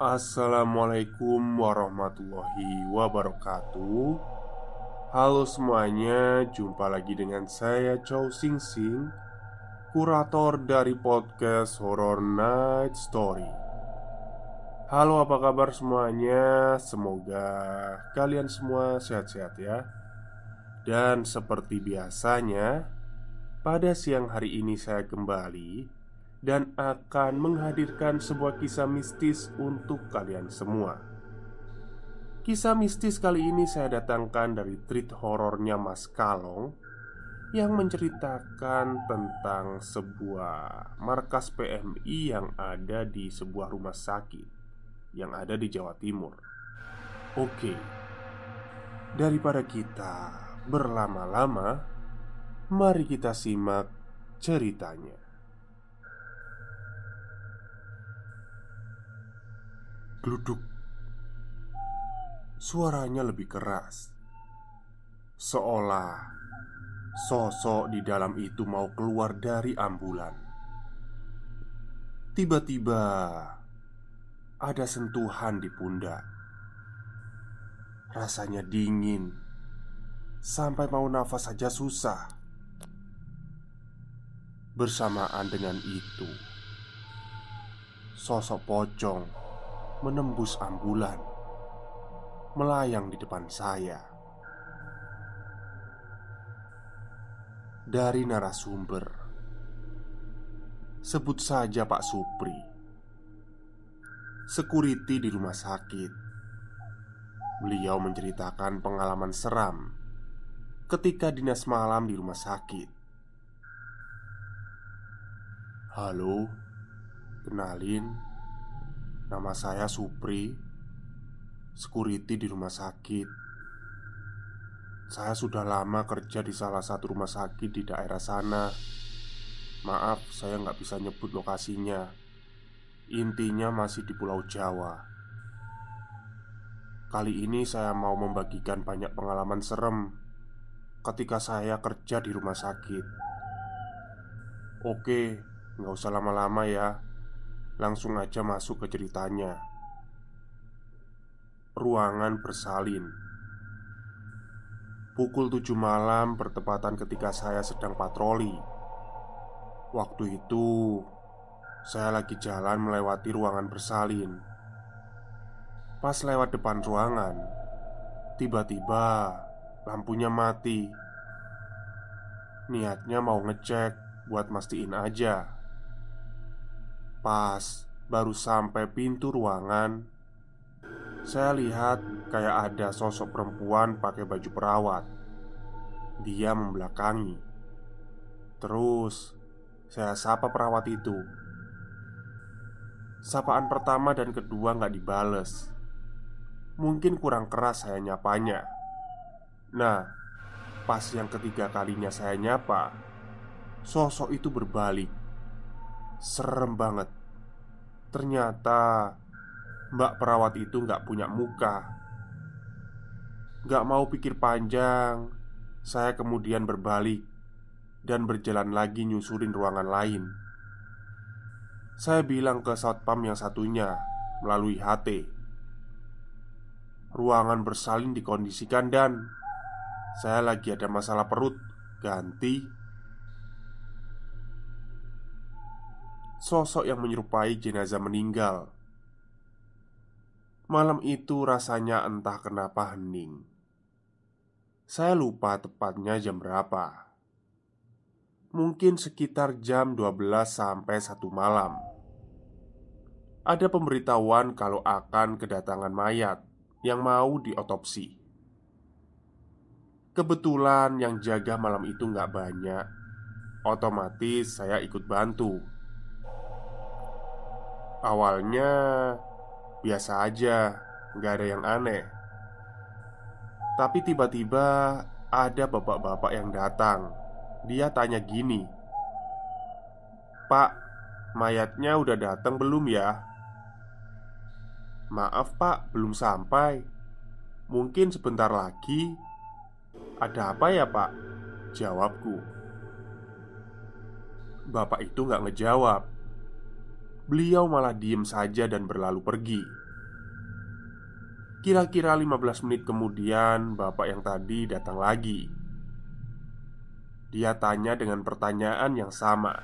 Assalamualaikum warahmatullahi wabarakatuh. Halo semuanya, jumpa lagi dengan saya Chow Sing Sing Kurator dari podcast Horror Night Story. Halo apa kabar semuanya? Semoga kalian semua sehat-sehat ya. Dan seperti biasanya Pada siang hari ini saya kembali dan akan menghadirkan sebuah kisah mistis untuk kalian semua. Kisah mistis kali ini saya datangkan dari treat horornya Mas Kalong yang menceritakan tentang sebuah markas PMI yang ada di sebuah rumah sakit yang ada di Jawa Timur. Oke, daripada kita berlama-lama, mari kita simak ceritanya. Gluduk Suaranya lebih keras. Seolah Sosok di dalam itu mau keluar dari ambulan. Tiba-tiba Ada sentuhan di pundak. Rasanya dingin. Sampai mau nafas saja susah. Bersamaan dengan itu Sosok pocong menembus ambulan, melayang di depan saya. Dari narasumber, sebut saja Pak Supri, security di rumah sakit. Beliau menceritakan pengalaman seram ketika dinas malam di rumah sakit. Halo, kenalin Nama saya Supri. Security di rumah sakit. Saya sudah lama kerja di salah satu rumah sakit di daerah sana. Maaf, saya nggak bisa nyebut lokasinya. Intinya masih di Pulau Jawa. Kali ini saya mau membagikan banyak pengalaman serem Ketika saya kerja di rumah sakit. Oke, nggak usah lama-lama ya Langsung aja masuk ke ceritanya. Ruangan bersalin. Pukul tujuh malam bertepatan ketika saya sedang patroli. Waktu itu Saya lagi jalan melewati ruangan bersalin. Pas lewat depan ruangan Tiba-tiba Lampunya mati. Niatnya mau ngecek Buat mastiin aja Pas baru sampai pintu ruangan, saya lihat kayak ada sosok perempuan pakai baju perawat. Dia membelakangi. Terus saya sapa perawat itu. Sapaan pertama dan kedua nggak dibales. Mungkin kurang keras saya nyapanya. Nah, pas yang ketiga kalinya saya nyapa, sosok itu berbalik Serem banget. Ternyata Mbak perawat itu nggak punya muka. Nggak mau pikir panjang. Saya kemudian berbalik Dan berjalan lagi nyusurin ruangan lain. Saya bilang ke satpam yang satunya Melalui HT Ruangan bersalin dikondisikan dan Saya lagi ada masalah perut ganti. Sosok yang menyerupai jenazah meninggal. Malam itu rasanya entah kenapa hening. Saya lupa tepatnya jam berapa. Mungkin sekitar jam 12 sampai 1 malam. Ada pemberitahuan kalau akan kedatangan mayat yang mau diotopsi. Kebetulan yang jaga malam itu nggak banyak Otomatis saya ikut bantu Awalnya Biasa aja, nggak ada yang aneh. Tapi tiba-tiba ada bapak-bapak yang datang. Dia tanya gini, "Pak, mayatnya udah datang belum ya?" "Maaf, Pak, belum sampai. Mungkin sebentar lagi." "Ada apa ya, Pak?" Jawabku. Bapak itu nggak ngejawab Beliau malah diem saja dan berlalu pergi. Kira-kira 15 menit kemudian Bapak yang tadi datang lagi. Dia tanya dengan pertanyaan yang sama.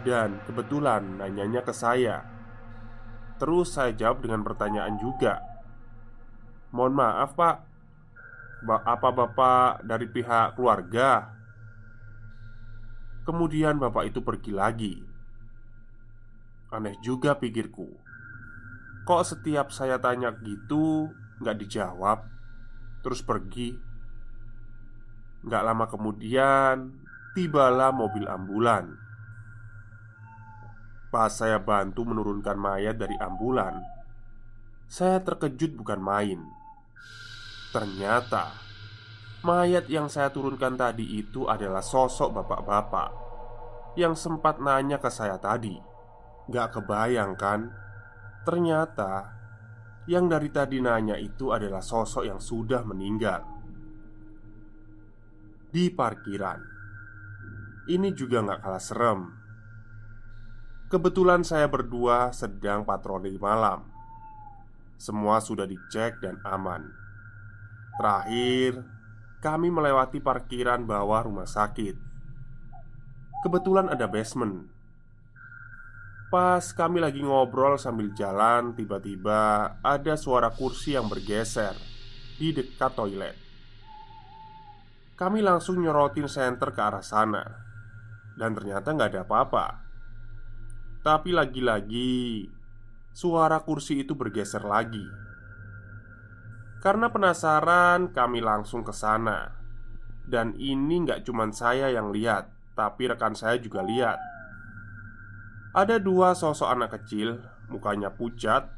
Dan kebetulan nanyanya ke saya. Terus saya jawab dengan pertanyaan juga. Mohon maaf pak. Apa bapak dari pihak keluarga? Kemudian bapak itu pergi lagi Aneh juga pikirku. Kok setiap saya tanya gitu nggak dijawab? Terus pergi. Nggak lama kemudian Tibalah mobil ambulan. Pas saya bantu menurunkan mayat dari ambulan Saya terkejut bukan main. Ternyata Mayat yang saya turunkan tadi itu adalah sosok bapak-bapak Yang sempat nanya ke saya tadi Gak kebayang kan? Ternyata Yang dari tadi nanya itu adalah sosok yang sudah meninggal. Di parkiran. Ini juga gak kalah serem. Kebetulan saya berdua sedang patroli malam. Semua sudah dicek dan aman. Terakhir Kami melewati parkiran bawah rumah sakit. Kebetulan ada basement Pas kami lagi ngobrol sambil jalan, tiba-tiba ada suara kursi yang bergeser di dekat toilet. Kami langsung nyorotin senter ke arah sana, dan ternyata nggak ada apa-apa. Tapi lagi-lagi suara kursi itu bergeser lagi. Karena penasaran, kami langsung ke sana, dan ini nggak cuma saya yang lihat, tapi rekan saya juga lihat ada dua sosok anak kecil, mukanya pucat,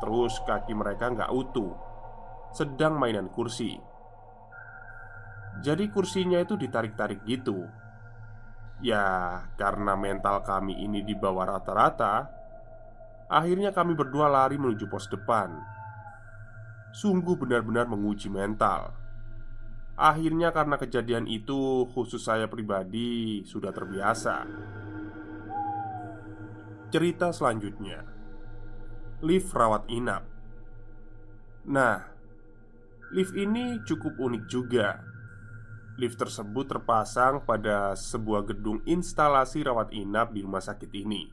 terus kaki mereka nggak utuh, sedang mainan kursi. Jadi kursinya itu ditarik-tarik gitu. Ya, karena mental kami ini di bawah rata-rata, akhirnya kami berdua lari menuju pos depan. Sungguh benar-benar menguji mental. Akhirnya karena kejadian itu khusus saya pribadi sudah terbiasa Cerita selanjutnya. Lift rawat inap. Nah Lift ini cukup unik juga. Lift tersebut terpasang pada sebuah gedung instalasi rawat inap di rumah sakit ini.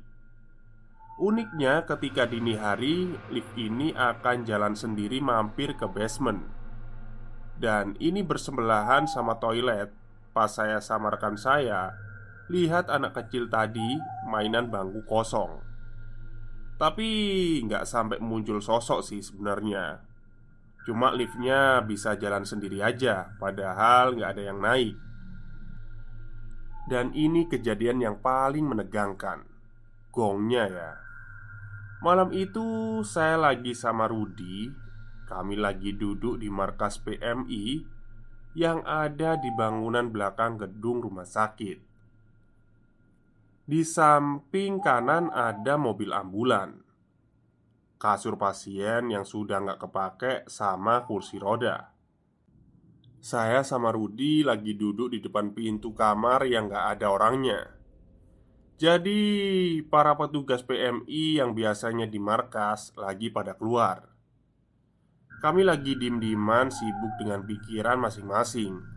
Uniknya ketika dini hari lift ini akan jalan sendiri mampir ke basement. Dan ini bersebelahan sama toilet. Pas saya sama rekan saya Lihat anak kecil tadi mainan bangku kosong. Tapi nggak sampai muncul sosok sih sebenarnya. Cuma liftnya bisa jalan sendiri aja Padahal nggak ada yang naik. Dan ini kejadian yang paling menegangkan. Gongnya ya. Malam itu saya lagi sama Rudi Kami lagi duduk di markas PMI Yang ada di bangunan belakang gedung rumah sakit di samping kanan ada mobil ambulan. Kasur pasien yang sudah nggak kepake sama kursi roda. Saya sama Rudi lagi duduk di depan pintu kamar yang nggak ada orangnya. Jadi para petugas PMI yang biasanya di markas lagi pada keluar. Kami lagi dim-diman sibuk dengan pikiran masing-masing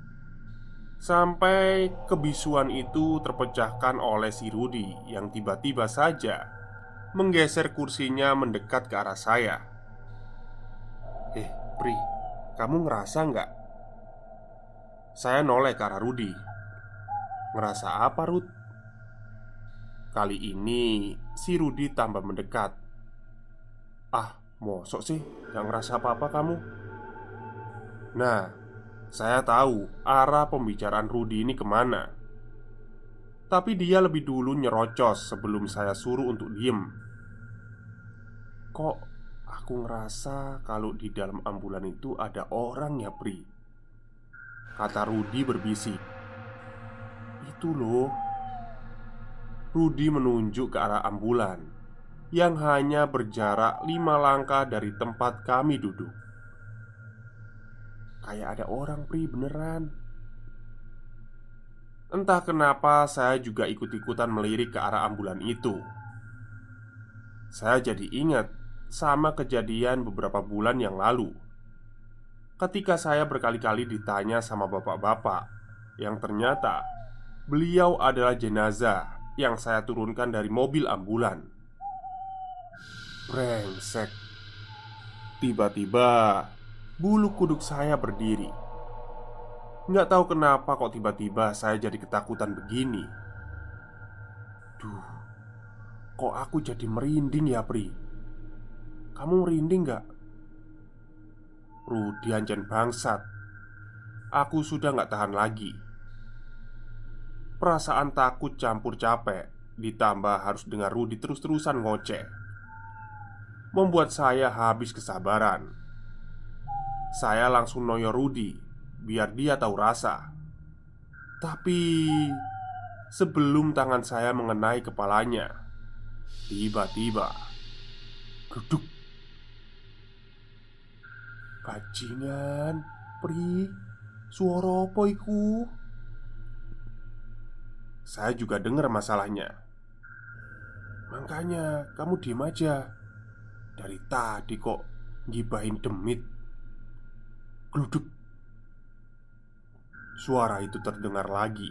Sampai kebisuan itu terpecahkan oleh si Rudi yang tiba-tiba saja menggeser kursinya mendekat ke arah saya. Eh, Pri, kamu ngerasa nggak? Saya noleh ke arah Rudi. Ngerasa apa, Rud? Kali ini si Rudi tambah mendekat. Ah, mosok sih, nggak ngerasa apa-apa kamu? Nah, saya tahu arah pembicaraan Rudi ini ke mana. Tapi dia lebih dulu nyerocos sebelum saya suruh untuk diem. Kok aku ngerasa kalau di dalam ambulan itu ada orang ya Pri Kata Rudi berbisik. Itu loh. Rudi menunjuk ke arah ambulan Yang hanya berjarak lima langkah dari tempat kami duduk Kayak ada orang pri beneran. Entah kenapa saya juga ikut-ikutan melirik ke arah ambulan itu. Saya jadi ingat sama kejadian beberapa bulan yang lalu. Ketika saya berkali-kali ditanya sama bapak-bapak Yang ternyata beliau adalah jenazah yang saya turunkan dari mobil ambulan. Brengsek. Tiba-tiba Bulu kuduk saya berdiri. Nggak tahu kenapa kok tiba-tiba saya jadi ketakutan begini. Duh Kok aku jadi merinding ya Pri? Kamu merinding nggak? Rudi anjen bangsat. Aku sudah nggak tahan lagi. Perasaan takut campur capek Ditambah harus dengar Rudi terus-terusan ngoceh. Membuat saya habis kesabaran saya langsung noyo Rudi Biar dia tahu rasa. Tapi Sebelum tangan saya mengenai kepalanya Tiba-tiba Geduk. Bajingan Pri Suara apa iku? Saya juga dengar masalahnya. Makanya kamu diem aja. Dari tadi kok Gibahin demit Gluduk Suara itu terdengar lagi.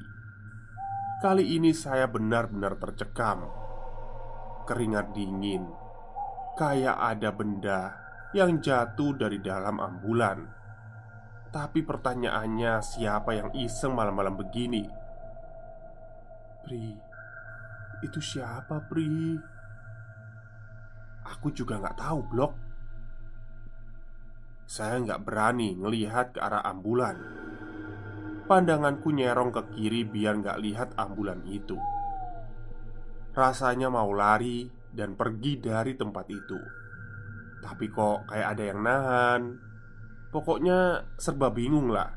Kali ini saya benar-benar tercekam. Keringat dingin. Kayak ada benda yang jatuh dari dalam ambulan. Tapi pertanyaannya siapa yang iseng malam-malam begini? Pri Itu siapa Pri? Aku juga nggak tahu blok saya nggak berani ngelihat ke arah ambulan. Pandanganku nyerong ke kiri biar nggak lihat ambulan itu. Rasanya mau lari dan pergi dari tempat itu. Tapi kok kayak ada yang nahan. Pokoknya serba bingung lah.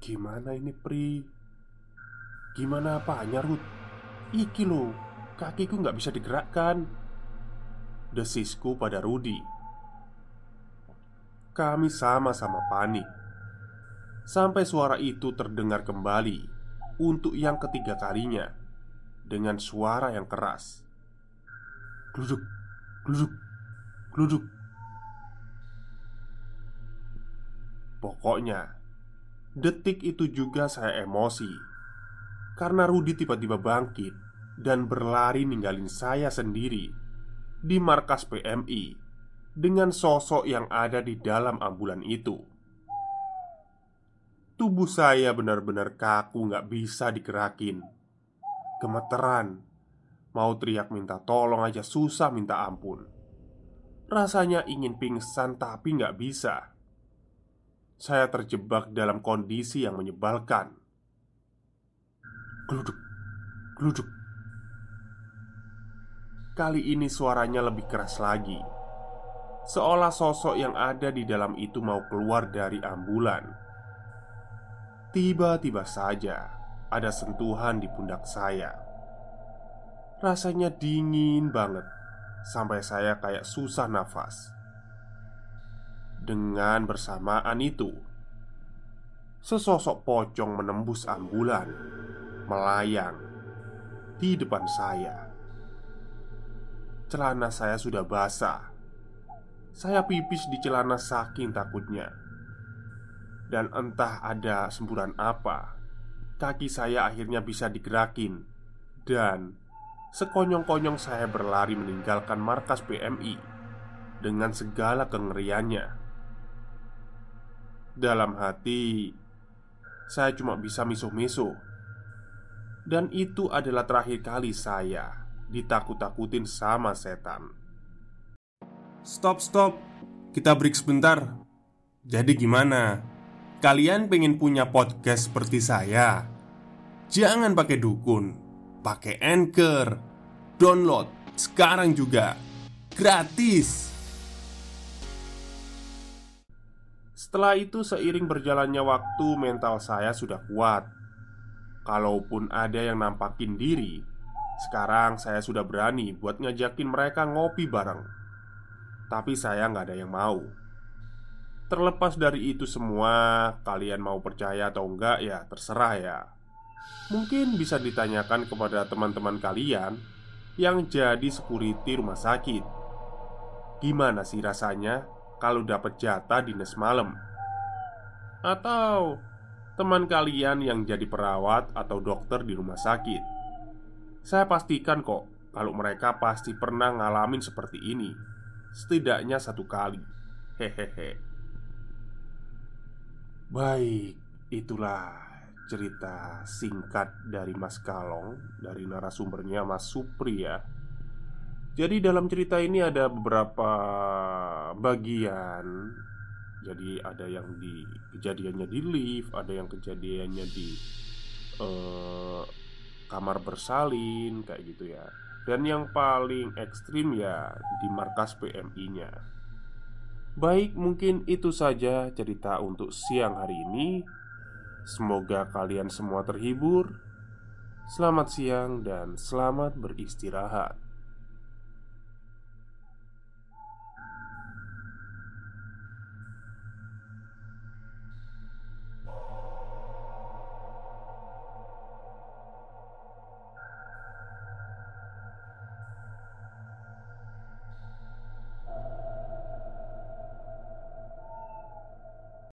Gimana ini Pri? Gimana apanya Ruth? Iki loh, kakiku nggak bisa digerakkan. Desisku pada Rudi kami sama-sama panik. Sampai suara itu terdengar kembali Untuk yang ketiga kalinya Dengan suara yang keras. Gluduk, gluduk, gluduk. Pokoknya Detik itu juga saya emosi Karena Rudi tiba-tiba bangkit Dan berlari ninggalin saya sendiri Di markas PMI dengan sosok yang ada di dalam ambulan itu. Tubuh saya benar-benar kaku, nggak bisa digerakin. Gemeteran, mau teriak minta tolong aja susah minta ampun. Rasanya ingin pingsan, tapi nggak bisa. Saya terjebak dalam kondisi yang menyebalkan. Gluduk, gluduk. Kali ini suaranya lebih keras lagi Seolah sosok yang ada di dalam itu mau keluar dari ambulan. Tiba-tiba saja ada sentuhan di pundak saya. Rasanya dingin banget Sampai saya kayak susah nafas. Dengan bersamaan itu Sesosok pocong menembus ambulan Melayang Di depan saya. Celana saya sudah basah saya pipis di celana saking takutnya. Dan entah ada semburan apa Kaki saya akhirnya bisa digerakin. Dan Sekonyong-konyong saya berlari meninggalkan markas PMI Dengan segala kengeriannya. Dalam hati Saya cuma bisa misuh-misuh. Dan itu adalah terakhir kali saya Ditakut-takutin sama setan Stop, stop. Kita break sebentar. Jadi gimana? Kalian pengen punya podcast seperti saya? Jangan pakai dukun, pakai Anchor. Download sekarang juga. Gratis. Setelah itu seiring berjalannya waktu mental saya sudah kuat Kalaupun ada yang nampakin diri Sekarang saya sudah berani buat ngajakin mereka ngopi bareng tapi saya nggak ada yang mau. Terlepas dari itu semua Kalian mau percaya atau enggak ya terserah ya. Mungkin bisa ditanyakan kepada teman-teman kalian Yang jadi security rumah sakit. Gimana sih rasanya kalau dapat jatah dinas malam? Atau teman kalian yang jadi perawat atau dokter di rumah sakit? Saya pastikan kok kalau mereka pasti pernah ngalamin seperti ini Setidaknya satu kali. Hehehe. Baik, itulah cerita singkat dari Mas Kalong Dari narasumbernya Mas Supri ya. Jadi dalam cerita ini ada beberapa bagian. Jadi ada yang di kejadiannya di lift Ada yang kejadiannya di uh, kamar bersalin Kayak gitu ya dan yang paling ekstrim ya di markas PMI-nya Baik, mungkin itu saja cerita untuk siang hari ini. Semoga kalian semua terhibur. Selamat siang dan selamat beristirahat